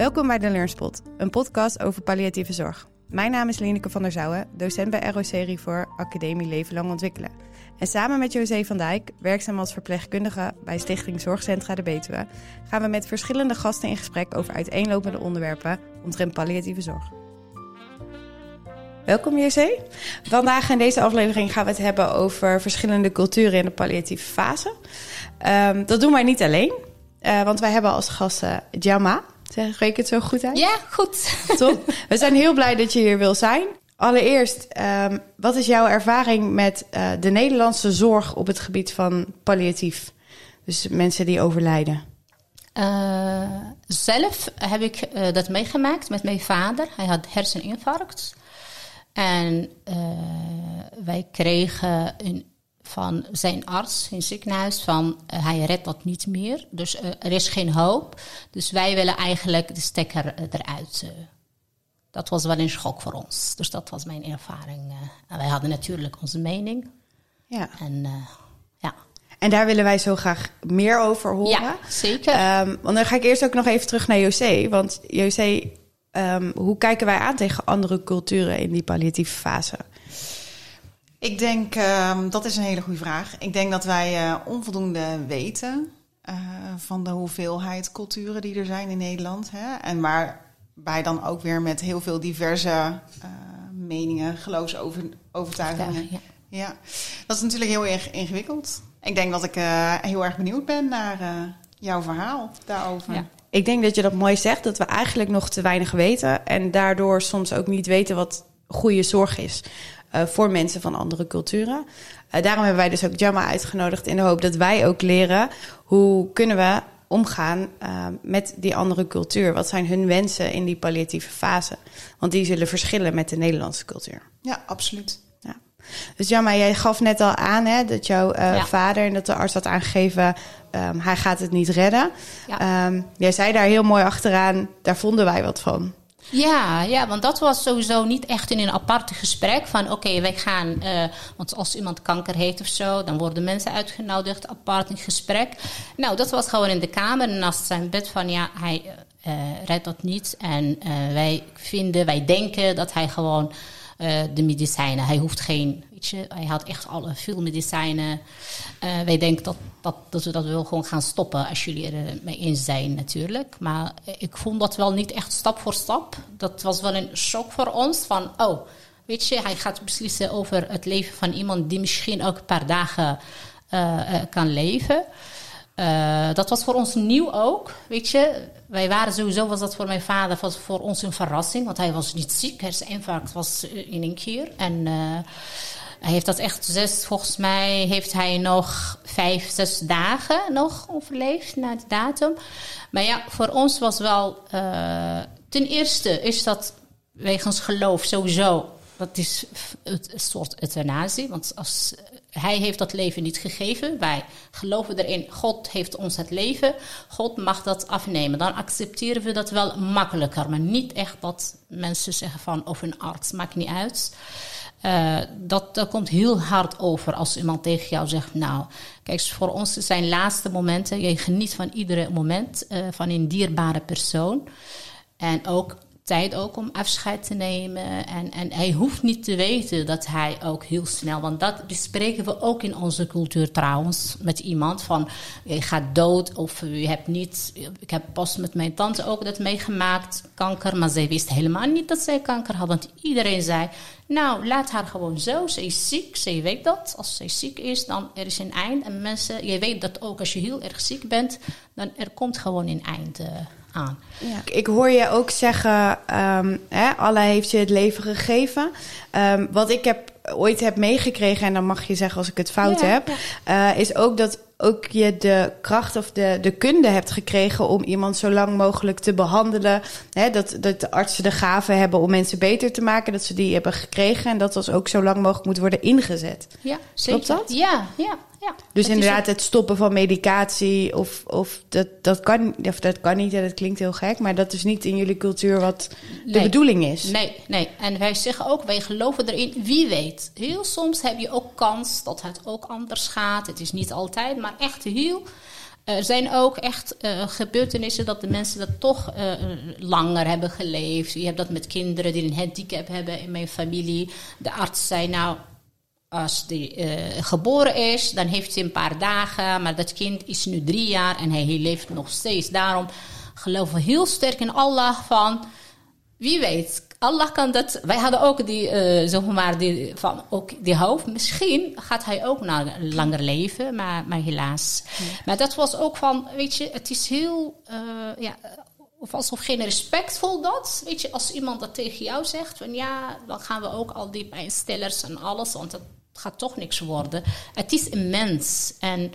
Welkom bij de Learnspot, een podcast over palliatieve zorg. Mijn naam is Lineke van der Zouwen, docent bij ROC Rivoor Academie Leven Lang Ontwikkelen. En samen met José van Dijk, werkzaam als verpleegkundige bij Stichting Zorgcentra de Betuwe, gaan we met verschillende gasten in gesprek over uiteenlopende onderwerpen omtrent palliatieve zorg. Welkom José. Vandaag in deze aflevering gaan we het hebben over verschillende culturen in de palliatieve fase. Um, dat doen wij niet alleen, uh, want wij hebben als gasten Jama. Zeg ik het zo goed uit? Ja, goed. Top. We zijn heel blij dat je hier wil zijn. Allereerst, um, wat is jouw ervaring met uh, de Nederlandse zorg op het gebied van palliatief? Dus mensen die overlijden. Uh, zelf heb ik uh, dat meegemaakt met mijn vader. Hij had herseninfarct. En wij kregen een van zijn arts in het ziekenhuis van uh, hij redt dat niet meer. Dus uh, er is geen hoop. Dus wij willen eigenlijk de stekker uh, eruit. dat was wel een schok voor ons. Dus dat was mijn ervaring. en wij hadden natuurlijk onze mening. Ja. En ja. En daar willen wij zo graag meer over horen. Ja, zeker. Um, want dan ga ik eerst ook nog even terug naar José. Want José, um, hoe kijken wij aan tegen andere culturen in die palliatieve fase? Ik denk, uh, dat is een hele goede vraag. Ik denk dat wij uh, onvoldoende weten uh, van de hoeveelheid culturen die er zijn in Nederland. Hè? En waarbij dan ook weer met heel veel diverse uh, meningen, geloofsovertuigingen. Ja. ja, dat is natuurlijk heel erg ingewikkeld. Ik denk dat ik heel erg benieuwd ben naar jouw verhaal daarover. Ja. Ik denk dat je dat mooi zegt, dat we eigenlijk nog te weinig weten. En daardoor soms ook niet weten wat goede zorg is. Uh, voor mensen van andere culturen. Uh, daarom hebben wij dus ook Jamma uitgenodigd in de hoop dat wij ook leren hoe kunnen we omgaan uh, met die andere cultuur. Wat zijn hun wensen in die palliatieve fase? Want die zullen verschillen met de Nederlandse cultuur. Ja, absoluut. Ja. Dus Jamma, jij gaf net al aan hè, dat jouw ja. vader en dat de arts had aangegeven, um, hij gaat het niet redden. Ja. Um, jij zei daar heel mooi achteraan, daar vonden wij wat van. Ja, ja, want dat was sowieso niet echt in een aparte gesprek van oké, wij gaan, uh, want als iemand kanker heeft of zo, dan worden mensen uitgenodigd apart in gesprek. Nou, dat was gewoon in de kamer naast zijn bed van ja, hij uh, redt dat niet en wij vinden, wij denken dat hij gewoon de medicijnen, hij hoeft geen je, hij had echt alle veel medicijnen. Uh, wij denken dat, dat, dat we dat wel gewoon gaan stoppen als jullie er mee eens zijn natuurlijk. Maar ik vond dat wel niet echt stap voor stap. Dat was wel een shock voor ons van, oh, weet je, hij gaat beslissen over het leven van iemand die misschien ook een paar dagen kan leven. Uh, dat was voor ons nieuw ook, weet je. Wij waren sowieso, was dat voor mijn vader, was voor ons een verrassing. Want hij was niet ziek, herseninfarct was in een keer. En uh, hij heeft dat echt zes, volgens mij heeft hij nog vijf, zes dagen nog overleefd na de datum. Maar ja, voor ons was wel, ten eerste is dat wegens geloof sowieso, dat is een soort euthanasie. Want als, hij heeft dat leven niet gegeven. Wij geloven erin, God heeft ons het leven. God mag dat afnemen. Dan accepteren we dat wel makkelijker. Maar niet echt dat mensen zeggen van, of een arts, maakt niet uit. Uh, dat, dat komt heel hard over als iemand tegen jou zegt: Nou, kijk, voor ons zijn laatste momenten. Je geniet van iedere moment uh, van een dierbare persoon. En ook tijd ook om afscheid te nemen. En, en hij hoeft niet te weten dat hij ook heel snel... want dat bespreken we ook in onze cultuur trouwens... met iemand van, je gaat dood of je hebt niet... Ik heb pas met mijn tante ook dat meegemaakt, kanker... maar zij wist helemaal niet dat zij kanker had. Want iedereen zei, nou, laat haar gewoon zo. Ze is ziek, ze weet dat. Als ze ziek is, dan er is een eind. En mensen, je weet dat ook als je heel erg ziek bent... dan er komt gewoon een eind... Aan. Ja. Ik hoor je ook zeggen, um, hè, Allah heeft je het leven gegeven. Um, wat ik heb, ooit heb meegekregen, en dan mag je zeggen als ik het fout ja, heb, ja. Uh, is ook dat ook je de kracht of de, de kunde hebt gekregen om iemand zo lang mogelijk te behandelen. Hè, dat, dat de artsen de gave hebben om mensen beter te maken, dat ze die hebben gekregen en dat dat ook zo lang mogelijk moet worden ingezet. Ja, zeker. Klopt dat? Ja, ja. Ja, dus inderdaad, het stoppen van medicatie, of, of dat, dat, kan, of dat kan niet, en dat klinkt heel gek, maar dat is niet in jullie cultuur wat nee. de bedoeling is. Nee, nee. En wij zeggen ook, wij geloven erin, wie weet. Heel soms heb je ook kans dat het ook anders gaat. Het is niet altijd, maar echt heel. er zijn ook echt uh, gebeurtenissen dat de mensen dat toch uh, langer hebben geleefd. Je hebt dat met kinderen die een handicap hebben in mijn familie. De arts zei nou, als die uh, geboren is, dan heeft hij een paar dagen. Maar dat kind is nu drie jaar en hij leeft nog steeds. Daarom geloven we heel sterk in Allah van... Wie weet, Allah kan dat. Wij hadden ook die, uh, zeg maar, die, van, ook die hoofd. Misschien gaat hij ook nou langer leven, maar, maar helaas. Maar dat was ook van, weet je, het is heel, uh, ja, of alsof geen respectvol dat. Weet je, als iemand dat tegen jou zegt, van ja, dan gaan we ook al die pijnstillers en alles, want het gaat toch niks worden. Het is immens. En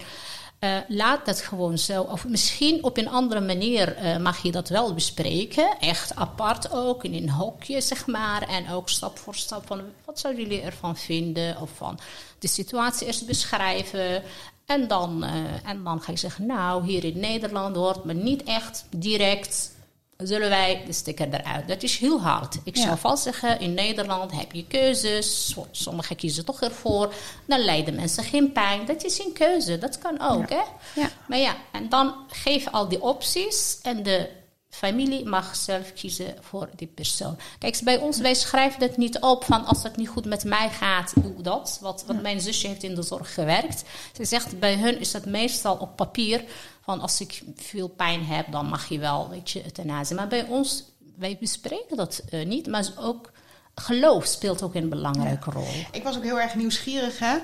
uh, laat dat gewoon zo. Of misschien op een andere manier uh, mag je dat wel bespreken. Echt apart ook, in een hokje, zeg maar. En ook stap voor stap van wat zouden jullie ervan vinden? Of van de situatie eerst beschrijven. En dan, uh, en dan ga je zeggen, nou, hier in Nederland hoort me niet echt direct zullen wij de sticker eruit. Dat is heel hard. Ik zou vast zeggen, in Nederland heb je keuzes. Sommigen kiezen toch ervoor. Dan lijden mensen geen pijn. Dat is een keuze. Dat kan ook, ja. hè? Ja. Maar ja, en dan geef al die opties. En de familie mag zelf kiezen voor die persoon. Kijk, bij ons, wij schrijven het niet op van als het niet goed met mij gaat, doe dat. Wat, wat mijn zusje heeft in de zorg gewerkt. Ze zegt, bij hun is het meestal op papier van als ik veel pijn heb, dan mag je wel, weet je, euthanasie. Maar bij ons, wij bespreken dat uh, niet, maar ook geloof speelt ook een belangrijke rol. Ik was ook heel erg nieuwsgierig hè,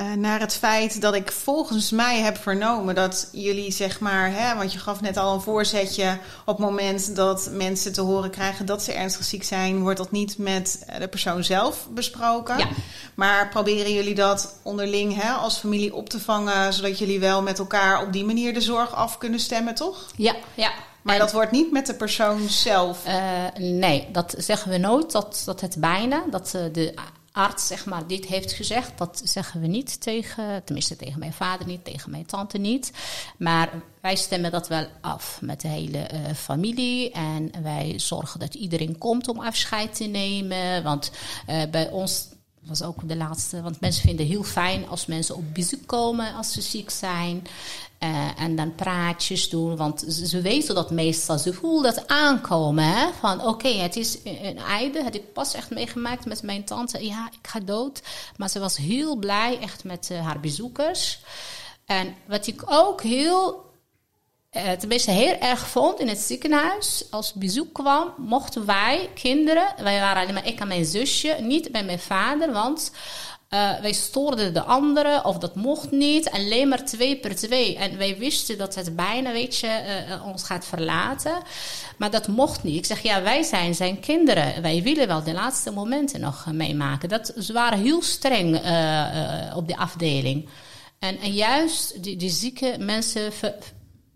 uh, naar het feit dat ik volgens mij heb vernomen dat jullie, zeg maar, hè, want je gaf net al een voorzetje, op het moment dat mensen te horen krijgen dat ze ernstig ziek zijn, wordt dat niet met de persoon zelf besproken. Ja. Maar proberen jullie dat onderling hè, als familie op te vangen, zodat jullie wel met elkaar op die manier de zorg af kunnen stemmen, toch? Ja, ja. Maar En- dat wordt niet met de persoon zelf. Eh, nee, dat zeggen we nooit, dat, dat het bijna, dat eh, de arts zeg maar dit heeft gezegd, dat zeggen we niet tegen, tenminste tegen mijn vader niet, tegen mijn tante niet. Maar wij stemmen dat wel af met de hele eh, familie en wij zorgen dat iedereen komt om afscheid te nemen, want eh, bij ons was ook de laatste, want mensen vinden het heel fijn als mensen op bezoek komen als ze ziek zijn. Eh, en dan praatjes doen, want ze, weten dat meestal, ze voelen dat aankomen. Hè? Van oké, het is een einde, had ik pas echt meegemaakt met mijn tante. Ja, ik ga dood. Maar ze was heel blij echt met eh, haar bezoekers. En wat ik ook heel eh, tenminste heel erg vond in het ziekenhuis. Als bezoek kwam, mochten wij, kinderen, wij waren alleen maar ik en mijn zusje, niet bij mijn vader, want eh, wij stoorden de anderen of dat mocht niet. Alleen maar twee per twee. En wij wisten dat het bijna, weet je, eh, ons gaat verlaten. Maar dat mocht niet. Ik zeg, ja, wij zijn zijn kinderen. Wij willen wel de laatste momenten nog meemaken. Dat, ze waren heel streng op de afdeling. En, en juist die, die zieke mensen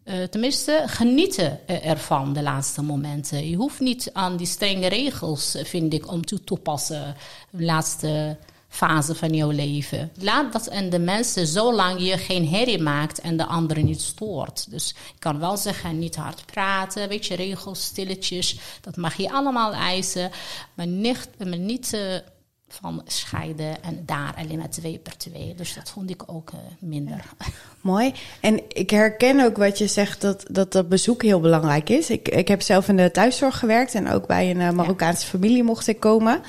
eh, tenminste, genieten eh, ervan de laatste momenten. Je hoeft niet aan die strenge regels, eh, vind ik, om te passen. De laatste fase van jouw leven. Laat dat en de mensen zolang je geen herrie maakt en de anderen niet stoort. Dus ik kan wel zeggen, niet hard praten, weet je, regels, stilletjes. Dat mag je allemaal eisen, maar niet, maar niet eh, van scheiden en daar alleen maar twee per twee. Dus dat vond ik ook eh, minder. Mooi. En ik herken ook wat je zegt, dat dat, dat bezoek heel belangrijk is. Ik, ik heb zelf in de thuiszorg gewerkt en ook bij een eh, Marokkaanse familie mocht ik komen.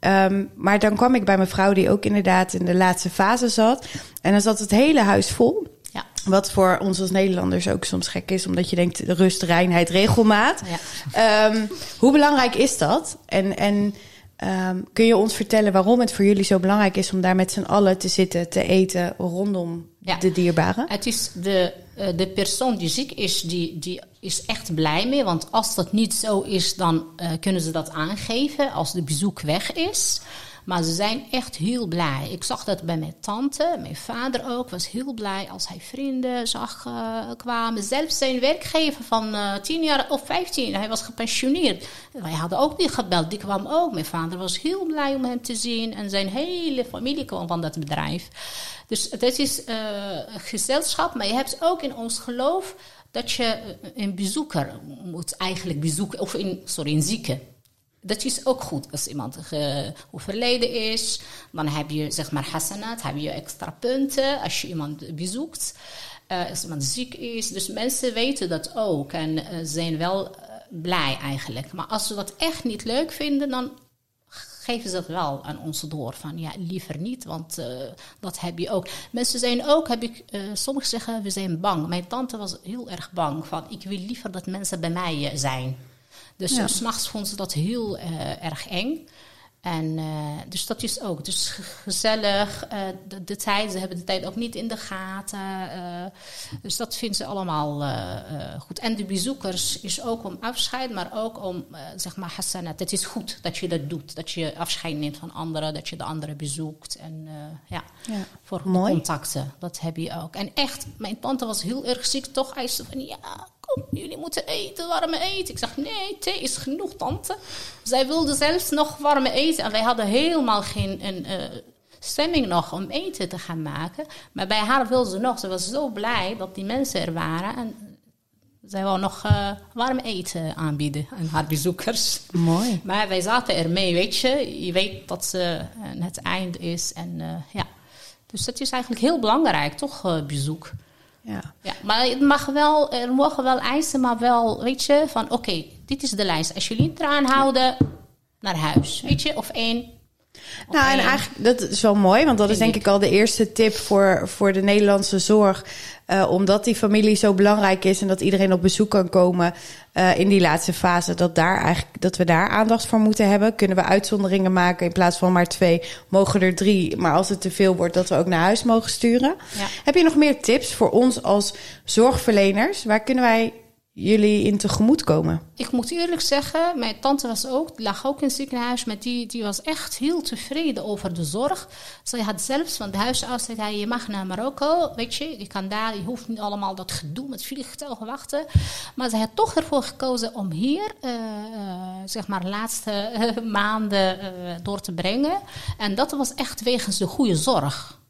Ehm, maar dan kwam ik bij mijn vrouw die ook inderdaad in de laatste fase zat. En dan zat het hele huis vol. Ja. Wat voor ons als Nederlanders ook soms gek is, omdat je denkt rust, reinheid, regelmaat. Ja. Ehm, hoe belangrijk is dat? En, en ehm, kun je ons vertellen waarom het voor jullie zo belangrijk is om daar met z'n allen te zitten, te eten rondom Ja. de dierbaren? Het is de, eh, de persoon die ziek is, die, die is echt blij mee. Want als dat niet zo is, dan eh, kunnen ze dat aangeven als de bezoek weg is. Maar ze zijn echt heel blij. Ik zag dat bij mijn tante, mijn vader ook, was heel blij als hij vrienden zag eh, kwamen. Zelfs zijn werkgever van eh 10 jaar of 15, hij was gepensioneerd. Wij hadden ook niet gebeld, die kwam ook. Mijn vader was heel blij om hem te zien en zijn hele familie kwam van dat bedrijf. Dus het is eh, gezelschap, maar je hebt ook in ons geloof dat je een bezoeker moet eigenlijk bezoeken, of in, sorry, een zieke. Dat is ook goed als iemand overleden is. Dan heb je zeg maar hasanat, heb je extra punten als je iemand bezoekt. eh, als iemand ziek is. Dus mensen weten dat ook en uh, zijn wel uh, blij eigenlijk. Maar als ze dat echt niet leuk vinden, dan geven ze dat wel aan ons door. Van ja, liever niet, want dat heb je ook. Mensen zijn ook, heb ik, sommigen zeggen, we zijn bang. Mijn tante was heel erg bang van, ik wil liever dat mensen bij mij zijn. Dus ja. s'nachts vond ze dat heel erg eng. En uh, dus dat is ook. Dus gezellig. Uh, de, de, tijd, ze hebben de tijd ook niet in de gaten. Uh, dus dat vinden ze allemaal goed. En de bezoekers is ook om afscheid, maar ook om, zeg maar, Hassanat. Het is goed dat je dat doet. Dat je afscheid neemt van anderen, dat je de anderen bezoekt. En ja, ja, voor Mooi. contacten. Dat heb je ook. En echt, mijn tante was heel erg ziek. Toch eiste van, ja, kom, jullie moeten eten, warme eten. Ik zeg, nee, thee is genoeg, tante. Zij wilde zelfs nog warme eten. En wij hadden helemaal geen een, uh, stemming nog om eten te gaan maken. Maar bij haar wilde ze nog. Ze was zo blij dat die mensen er waren. En zij wou nog uh, warm eten aanbieden aan haar bezoekers. Mooi. Maar wij zaten er mee, weet je. Je weet dat ze het eind is. En uh, ja. Dus dat is eigenlijk heel belangrijk, toch, bezoek. Ja. ja, maar het mag wel, er mogen wel eisen, maar wel, weet je, van oké, dit is de lijst. Als jullie het eraan houden, naar huis, weet je, of één. Nou, en eigenlijk, dat is wel mooi, want dat is denk ik al de eerste tip voor, voor de Nederlandse zorg. Uh, omdat die familie zo belangrijk is en dat iedereen op bezoek kan komen uh, in die laatste fase, dat, daar eigenlijk, dat we daar aandacht voor moeten hebben. Kunnen we uitzonderingen maken in plaats van maar twee, mogen er drie. Maar als het te veel wordt, dat we ook naar huis mogen sturen. Ja. Heb je nog meer tips voor ons als zorgverleners? Waar kunnen wij jullie in tegemoet komen? Ik moet eerlijk zeggen, mijn tante was ook, lag ook in het ziekenhuis, maar die, die was echt heel tevreden over de zorg. Zij had zelfs van de huisarts zei, je mag naar Marokko, weet je, je kan daar, je hoeft niet allemaal dat gedoe met vliegtuigen wachten. Maar ze had toch ervoor gekozen om hier, uh, zeg maar, de laatste uh, maanden door te brengen. En dat was echt wegens de goede zorg.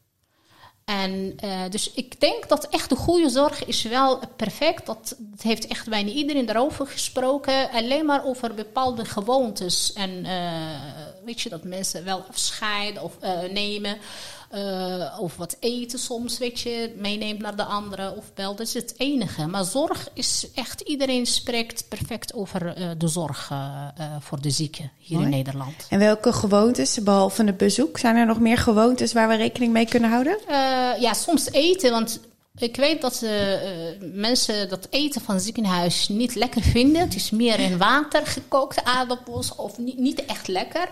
En uh, dus ik denk dat echt de goede zorg is wel perfect. Dat, dat heeft echt bijna iedereen daarover gesproken. Alleen maar over bepaalde gewoontes. En uh, weet je, dat mensen wel afscheid of uh, nemen. Uh, of wat eten soms, weet je, meeneemt naar de andere of bel. Dat is het enige. Maar zorg is echt, iedereen spreekt perfect over uh, de zorg uh, voor de zieken hier Mooi. in Nederland. En welke gewoontes, behalve het bezoek, zijn er nog meer gewoontes waar we rekening mee kunnen houden? ja, soms eten, want ik weet dat uh, mensen dat eten van het ziekenhuis niet lekker vinden. Het is meer in water gekookte aardappels of niet, niet echt lekker.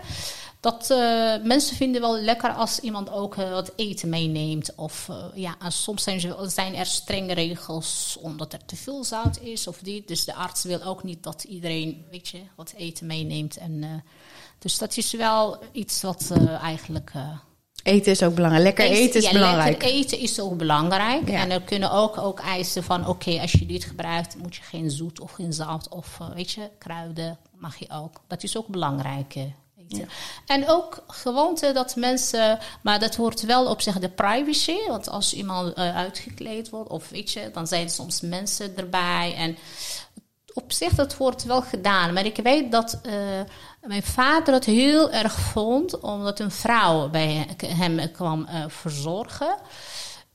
Dat uh, mensen vinden wel lekker als iemand ook uh, wat eten meeneemt. Of uh, ja, soms zijn, ze, zijn, er strenge regels omdat er te veel zout is of niet. Dus de arts wil ook niet dat iedereen, weet je, wat eten meeneemt. En, dus dat is wel iets wat eigenlijk. Eten is ook belangrijk. Lekker eten, eten is ja, belangrijk. Lekker eten is ook belangrijk. Ja. En er kunnen ook, ook eisen van: oké, okay, als je dit gebruikt, moet je geen zoet of geen zout of weet je, kruiden mag je ook. Dat is ook belangrijk. En ook gewoonte dat mensen, maar dat hoort wel op zich de privacy. Want als iemand uh, uitgekleed wordt, of weet je, dan zijn er soms mensen erbij. En op zich, dat wordt wel gedaan. Maar ik weet dat uh, mijn vader het heel erg vond, omdat een vrouw bij hem kwam uh, verzorgen.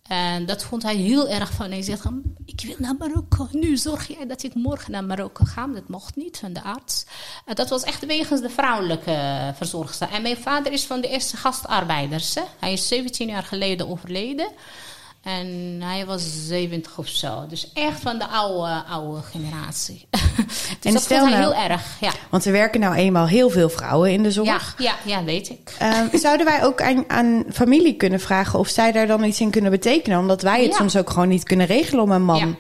En dat vond hij heel erg van. Hij zegt: Ik wil naar Marokko. Nu zorg jij dat ik morgen naar Marokko ga. Dat mocht niet van de arts. En dat was echt wegens de vrouwelijke verzorgster. En mijn vader is van de eerste gastarbeiders. Hij is 17 jaar geleden overleden. En hij was 70 of zo. Dus echt van de oude, oude generatie. dus en dat stel vond hij nou, heel erg, ja. Want er werken nou eenmaal heel veel vrouwen in de zorg. Ja, ja, ja weet ik. Um, zouden wij ook aan, aan, familie kunnen vragen of zij daar dan iets in kunnen betekenen? Omdat wij het ja. soms ook gewoon niet kunnen regelen om een man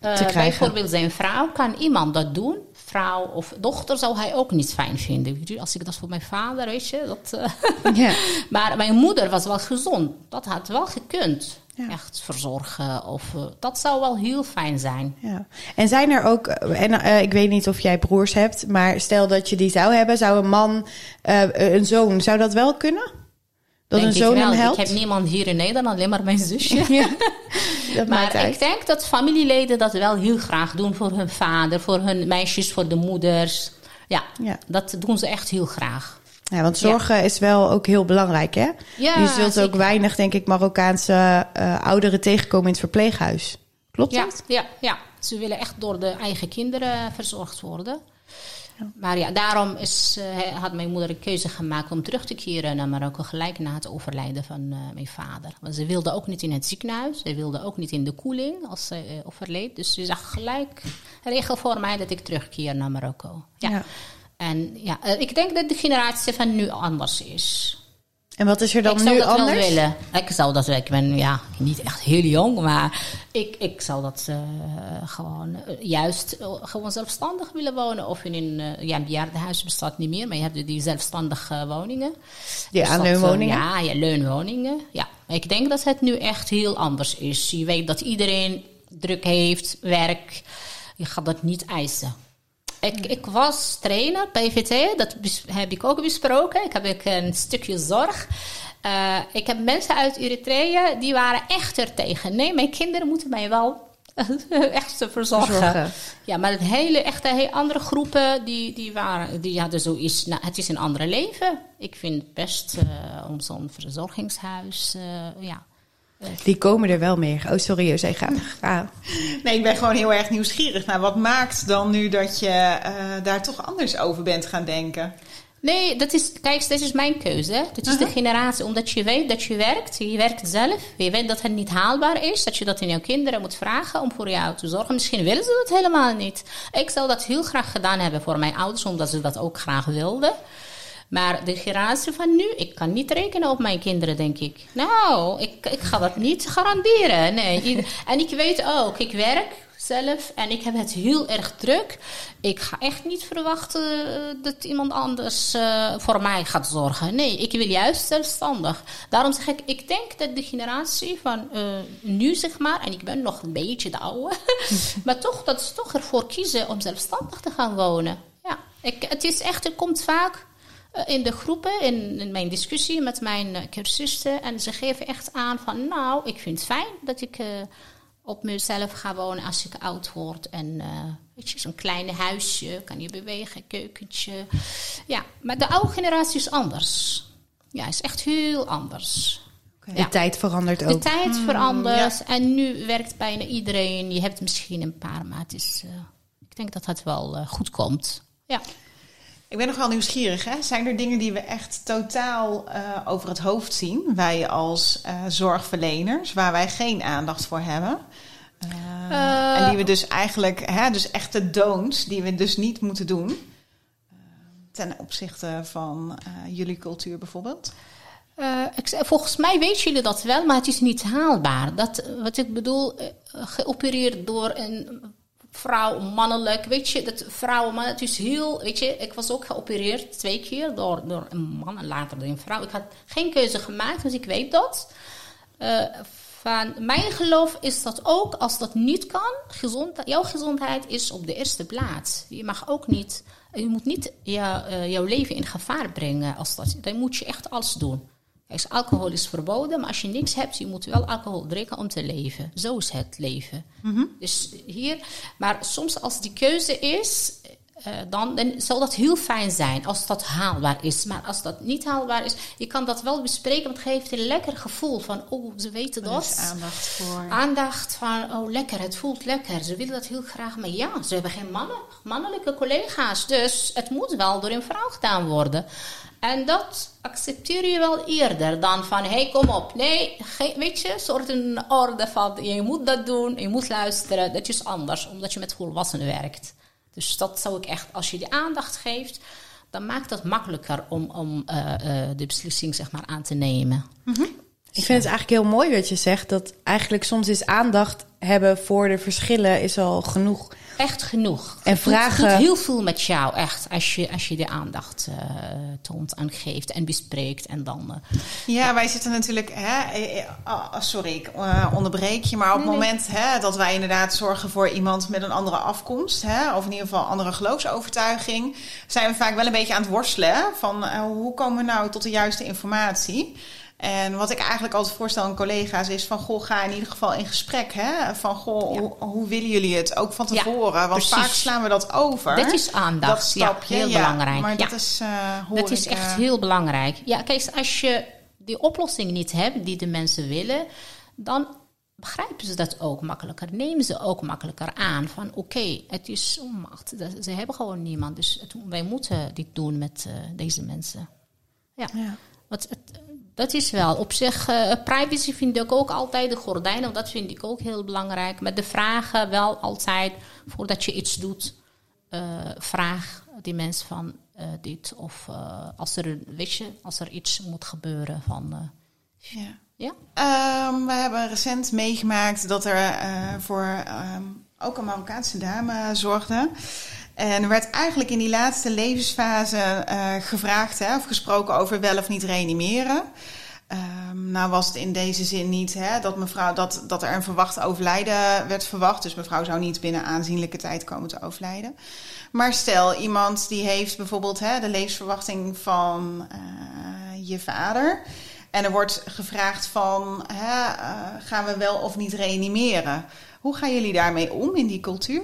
ja. te uh, krijgen. Bijvoorbeeld zijn vrouw, kan iemand dat doen? Vrouw of dochter zou hij ook niet fijn vinden. Als ik dat voor mijn vader, weet je. Dat, ja. maar mijn moeder was wel gezond. Dat had wel gekund ja. echt verzorgen. Of, uh, dat zou wel heel fijn zijn. Ja. En zijn er ook, en uh, ik weet niet of jij broers hebt, maar stel dat je die zou hebben, zou een man, uh, een zoon, zou dat wel kunnen? Dat denk een zoon hem helpt? Ik heb niemand hier in Nederland, alleen maar mijn zusje. ja, maar ik denk dat familieleden dat wel heel graag doen voor hun vader, voor hun meisjes, voor de moeders. Ja, ja. dat doen ze echt heel graag. Ja, want zorgen ja. is wel ook heel belangrijk, hè? Ja, je zult zeker. ook weinig, denk ik, Marokkaanse uh, ouderen tegenkomen in het verpleeghuis. Klopt ja, dat? Ja, ja, ze willen echt door de eigen kinderen verzorgd worden. Maar ja, daarom is, eh, had mijn moeder een keuze gemaakt om terug te keren naar Marokko gelijk na het overlijden van eh, mijn vader. Want ze wilde ook niet in het ziekenhuis, ze wilde ook niet in de koeling als ze eh, overleed. Dus ze zag gelijk regel voor mij dat ik terugkeer naar Marokko. Ja. Ja. En ja, eh, ik denk dat de generatie van nu anders is. En wat is er dan ik zou nu dat anders? wel willen. Ik zou dat, ik ben ja, niet echt heel jong, maar ik, ik zou dat eh, gewoon eh, juist gewoon zelfstandig willen wonen. Of in een, ja, een bejaardenhuis bestaat niet meer, maar je hebt die zelfstandige woningen. Die Dus aanleunwoningen? ja, ja, leunwoningen. Ja, ik denk dat het nu echt heel anders is. Je weet dat iedereen druk heeft, werk. Je gaat dat niet eisen. Ik, ik was trainer, PVT, dat heb ik ook besproken. Ik heb een stukje zorg. Eh, ik heb mensen uit Eritrea, die waren echt er tegen. Nee, mijn kinderen moeten mij wel echt verzorgen. Verzorgen. Ja, maar het hele, echt hele andere groepen, die, die, waren, die hadden zoiets... Nou, het is een andere leven. Ik vind het best eh, om zo'n verzorgingshuis... eh, ja, Die komen er wel meer. Oh, sorry, José, ga. ga. Nee, ik ben gewoon heel erg nieuwsgierig naar wat maakt dan nu dat je eh, daar toch anders over bent gaan denken. Nee, dat is, kijk, dit is mijn keuze. hè. Dit is de generatie, omdat je weet dat je werkt. Je werkt zelf. Je weet dat het niet haalbaar is. Dat je dat in jouw kinderen moet vragen om voor jou te zorgen. Misschien willen ze dat helemaal niet. Ik zou dat heel graag gedaan hebben voor mijn ouders, omdat ze dat ook graag wilden. Maar de generatie van nu, ik kan niet rekenen op mijn kinderen, denk ik. Nou, ik, ik ga dat niet garanderen. Nee. En ik weet ook, ik werk zelf en ik heb het heel erg druk. Ik ga echt niet verwachten eh, dat iemand anders eh, voor mij gaat zorgen. Nee, ik wil juist zelfstandig. Daarom zeg ik, ik denk dat de generatie van eh, nu, zeg maar, en ik ben nog een beetje de oude, maar toch dat ze toch ervoor kiezen om zelfstandig te gaan wonen. Ja, ik, het is echt, het komt vaak in de groepen, in, in mijn discussie met mijn eh, cursisten. En ze geven echt aan van, nou, ik vind het fijn dat ik eh, op mezelf ga wonen als ik oud word. En eh, weet je, zo'n kleine huisje, kan je bewegen, keukentje. Ja, maar de oude generatie is anders. Ja, is echt heel anders. De Ja. tijd verandert De ook. tijd verandert en nu werkt bijna iedereen. Je hebt misschien een paar, maar het is, eh, ik denk dat het wel eh, goed komt. Ja. Ik ben nog wel nieuwsgierig. Hè? Zijn er dingen die we echt totaal eh, over het hoofd zien? Wij als eh, zorgverleners, waar wij geen aandacht voor hebben. Eh, en die we dus eigenlijk, hè, dus echte don'ts, die we dus niet moeten doen. Ten opzichte van jullie cultuur bijvoorbeeld. Ik, volgens mij weten jullie dat wel, maar het is niet haalbaar. Dat, wat ik bedoel, geopereerd door een vrouw, mannelijk. Weet je, dat vrouwen, man, het is heel. Weet je, ik was ook geopereerd twee keer door, door een man en later door een vrouw. Ik had geen keuze gemaakt, dus ik weet dat. Eh, van mijn geloof is dat ook als dat niet kan, gezond, jouw gezondheid is op de eerste plaats. Je mag ook niet, je moet niet eh, jouw leven in gevaar brengen. Als dat, dan moet je echt alles doen. Kijk, alcohol is verboden, maar als je niks hebt, je moet wel alcohol drinken om te leven. Zo is het leven. Dus hier, maar soms als die keuze is, eh, dan, dan zal dat heel fijn zijn als dat haalbaar is. Maar als dat niet haalbaar is, je kan dat wel bespreken, want het geeft een lekker gevoel van, oh, ze weten dat. is aandacht voor. Aandacht van, oh lekker, het voelt lekker. Ze willen dat heel graag, maar ja, ze hebben geen mannen, mannelijke collega's. Dus het moet wel door een vrouw gedaan worden. En dat accepteer je wel eerder dan van, hé, hey, kom op. Nee, weet je, soort een orde van, je moet dat doen, je moet luisteren. Dat is anders, omdat je met volwassenen werkt. Dus dat zou ik echt, als je die aandacht geeft, dan maakt dat makkelijker om, om eh, eh, de beslissing zeg maar, aan te nemen. Ik vind het eigenlijk heel mooi wat je zegt. Dat eigenlijk soms is aandacht hebben voor de verschillen is al genoeg. Echt genoeg. En Het doet- vragen- doet heel veel met jou, echt. Als je, als je de aandacht eh, toont en geeft en bespreekt. En dan. eh, Ja, wij zitten natuurlijk. Hè, eh, oh, sorry, ik onderbreek je. Maar op het moment hè, dat wij inderdaad zorgen voor iemand met een andere afkomst, hè, of in ieder geval andere geloofsovertuiging, zijn we vaak wel een beetje aan het worstelen. hè, Van hoe komen we nou tot de juiste informatie? En wat ik eigenlijk altijd voorstel aan collega's is van... goh, ga in ieder geval in gesprek. Hè? Van goh, Ja. hoe, hoe willen jullie het? Ook van Ja, tevoren. want vaak slaan we dat over. Dat is aandacht. Dat stapje, ja, heel ja, belangrijk. Maar ja. dat is, eh, hoor dat is ik, echt eh, heel belangrijk. Ja, kijk, als je die oplossing niet hebt die de mensen willen, dan begrijpen ze dat ook makkelijker. Nemen ze ook makkelijker aan van oké, het is onmacht. Ze hebben gewoon niemand. Dus het, wij moeten dit doen met uh, deze mensen. Ja. ja. Wat, het, dat is wel op zich. Uh, privacy vind ik ook altijd de gordijnen. Dat vind ik ook heel belangrijk. Met de vragen wel altijd voordat je iets doet. Uh, vraag die mensen van dit. Of als er, weet je, als er iets moet gebeuren van. ja. Ja? Um, we hebben recent meegemaakt dat er voor um, ook een Marokkaanse dame zorgde. En er werd eigenlijk in die laatste levensfase uh, gevraagd hè, of gesproken over wel of niet reanimeren. Um, nou was het in deze zin niet hè, dat, mevrouw, dat, dat er een verwacht overlijden werd verwacht. Dus mevrouw zou niet binnen aanzienlijke tijd komen te overlijden. Maar stel iemand die heeft bijvoorbeeld hè, de levensverwachting van uh, je vader. En er wordt gevraagd van, hè, uh, gaan we wel of niet reanimeren? Hoe gaan jullie daarmee om in die cultuur?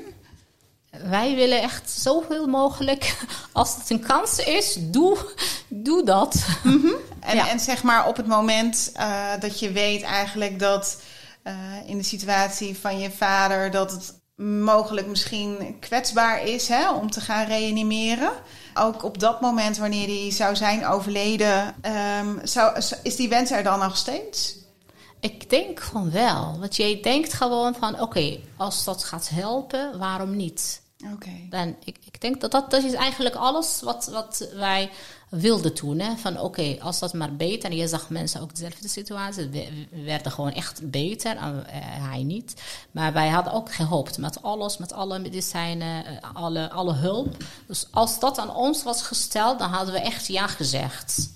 Wij willen echt zoveel mogelijk, als het een kans is, doe, doe dat. Mm -hmm. en, ja. en, zeg maar op het moment uh, dat je weet eigenlijk dat uh, in de situatie van je vader dat het mogelijk misschien kwetsbaar is hè, om te gaan reanimeren. Ook op dat moment, wanneer die zou zijn overleden, um, zou, is die wens er dan nog steeds? Ik denk van wel. Want jij denkt gewoon van, oké, okay, als dat gaat helpen, waarom niet? Okay. Dan, ik, ik denk dat, dat dat is eigenlijk alles wat, wat wij wilden toen. Hè? Van oké, okay, als dat maar beter. En je zag mensen ook dezelfde situatie. We, werden gewoon echt beter. En uh, hij niet. Maar wij hadden ook gehoopt met alles, met alle medicijnen, uh, alle, alle hulp. Dus als dat aan ons was gesteld, dan hadden we echt ja gezegd.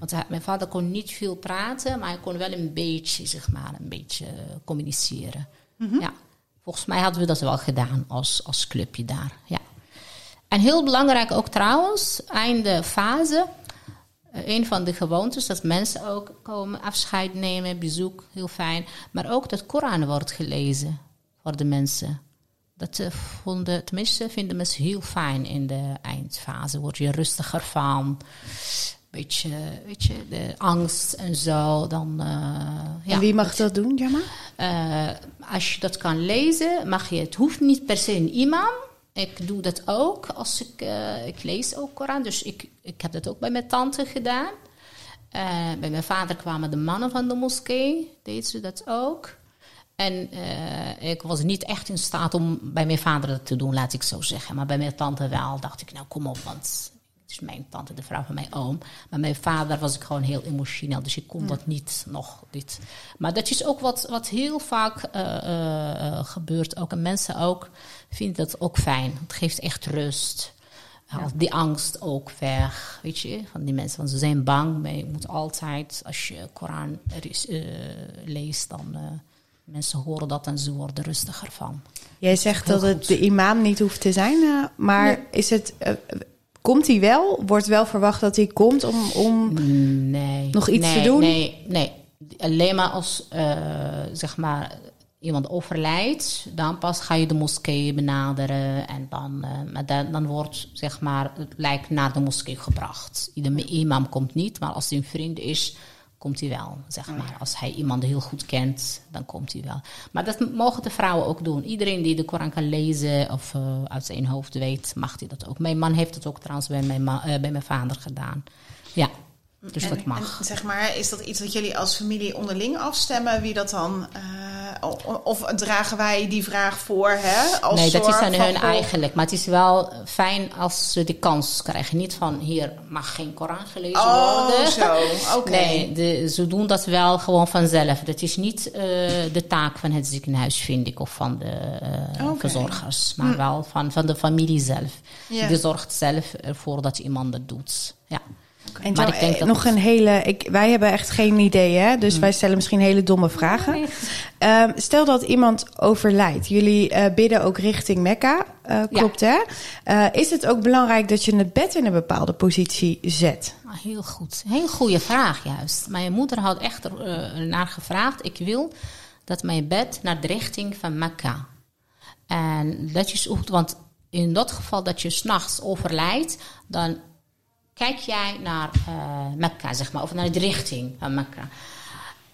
Want hij, mijn vader kon niet veel praten, maar hij kon wel een beetje, zeg maar, een beetje communiceren. Mm -hmm. Ja. Volgens mij hadden we dat wel gedaan als, als clubje daar. Ja. En heel belangrijk ook trouwens, einde fase. Uh, een van de gewoontes dat mensen ook komen afscheid nemen, bezoek, heel fijn. Maar ook dat Koran wordt gelezen voor de mensen. Dat uh, vonden, tenminste vinden mensen heel fijn in de eindfase. Word je rustiger van. Beetje, weet je, de angst en zo. Dan, uh, ja, en wie mag dat doen, Jamma? als je dat kan lezen, mag je. Het hoeft niet per se een imam. Ik doe dat ook als ik, uh, ik lees ook Koran. Dus ik, ik heb dat ook bij mijn tante gedaan. Bij mijn vader kwamen de mannen van de moskee, deden ze dat ook. En uh, ik was niet echt in staat om bij mijn vader dat te doen, laat ik zo zeggen. Maar bij mijn tante wel, dacht ik, nou kom op, want is mijn tante, de vrouw van mijn oom. Maar mijn vader was ik gewoon heel emotioneel, dus ik kon dat niet nog. Dit. Maar dat is ook wat, wat heel vaak gebeurt, ook en mensen ook vind dat ook fijn. Het geeft echt rust. Die angst ook weg, weet je, van die mensen. Want ze zijn bang. Maar je moet altijd, als je Koran uh, leest, dan mensen horen dat en ze worden rustiger van. Jij zegt dat het de imam niet hoeft te zijn, maar nee. is het... Komt hij wel? Wordt wel verwacht dat hij komt om, om nee, nog iets nee, te doen? Nee, nee. Alleen maar als, zeg maar, iemand overlijdt, dan pas ga je de moskee benaderen. En dan, uh, maar dan, dan, wordt zeg maar, het lijk naar de moskee gebracht. De imam komt niet, maar als hij een vriend is, komt hij wel. Zeg maar. Als hij iemand heel goed kent, dan komt hij wel. Maar dat mogen de vrouwen ook doen. Iedereen die de Koran kan lezen of uh, uit zijn hoofd weet, mag hij dat ook. Mijn man heeft het ook trouwens bij mijn, uh, bij mijn vader gedaan. Ja. Dus en, dat mag. En, zeg maar, is dat iets wat jullie als familie onderling afstemmen? Wie dat dan. Uh, of dragen wij die vraag voor? Hè, als nee, dat is aan hun eigenlijk. Maar het is wel fijn als ze de kans krijgen. Niet van hier mag geen Koran gelezen oh, worden. zo. Oké. Okay. Nee, de, ze doen dat wel gewoon vanzelf. Dat is niet uh, de taak van het ziekenhuis, vind ik, of van de uh, okay. verzorgers. Maar hm. wel van, van de familie zelf. Die zorgt zelf ervoor dat iemand dat doet. Ja. En maar ik denk dat nog een hele. Ik, wij hebben echt geen idee, hè? Dus hmm. wij stellen misschien hele domme vragen. Uh, stel dat iemand overlijdt. Jullie uh, bidden ook richting Mekka. Uh, klopt, ja. hè? Uh, is het ook belangrijk dat je het bed in een bepaalde positie zet? Ah, heel goed. Heel goede vraag, juist. Mijn moeder had echt naar gevraagd. Ik wil dat mijn bed naar de richting van Mekka. En dat is ook, want in dat geval dat je s'nachts overlijdt, dan kijk jij naar uh, Mekka, zeg maar, of naar de richting van Mekka.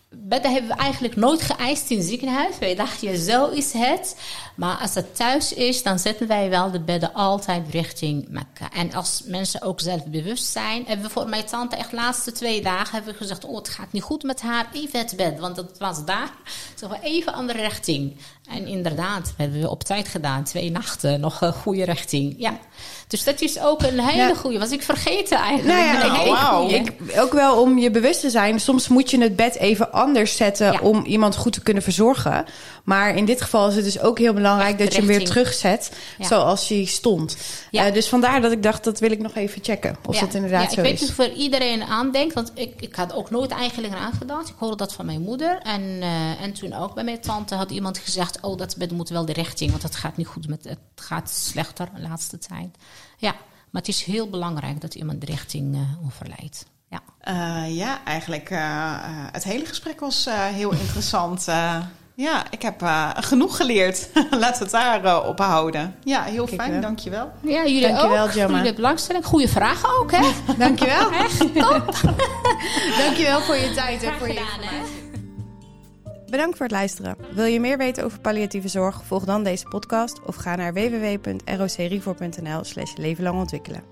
bedden hebben we eigenlijk nooit geëist in het ziekenhuis. Wij dachten, zo is het. Maar als het thuis is, dan zetten wij wel de bedden altijd richting Mekka. En als mensen ook zelf bewust zijn, hebben we voor mijn tante echt de laatste twee dagen hebben we gezegd, oh, het gaat niet goed met haar, even het bed. Want het was daar, zeg maar, even andere richting. En inderdaad, hebben we op tijd gedaan. Twee nachten, nog een goede richting. Ja. Dus dat is ook een hele goede. Was ik vergeten eigenlijk. Nou ja, wow. ik, ook wel om je bewust te zijn. Soms moet je het bed even anders zetten Ja. om iemand goed te kunnen verzorgen. Maar in dit geval is het dus ook heel belangrijk dat je hem weer terugzet Ja. zoals hij stond. Ja. Eh, dus vandaar dat ik dacht, dat wil ik nog even checken. Of dat inderdaad ja, zo ik weet is. niet of er iedereen aan denkt, want ik, ik had ook nooit eigenlijk eraan gedacht. Ik hoorde dat van mijn moeder. En, eh, en toen ook bij mijn tante had iemand gezegd: Oh, dat bed moet wel de richting, want het gaat niet goed met het gaat slechter de laatste tijd. Ja, maar het is heel belangrijk dat iemand de richting overlijdt. Ja. Eh, ja, eigenlijk uh, uh, het hele gesprek was uh, heel interessant. Ja, ik heb uh, genoeg geleerd. Laten we het daar uh, op houden. Ja, heel Kijk fijn. wel. Dankjewel. Ja, jullie Dankjewel, ook. Gemma. Jullie belangstelling. Goede vragen ook, hè? Dankjewel. Echt top. Dankjewel voor je tijd en Graag voor je gedaan? Bedankt voor het luisteren. Wil je meer weten over palliatieve zorg? Volg dan deze podcast of ga naar www.rocrefor.nl slash leven lang ontwikkelen.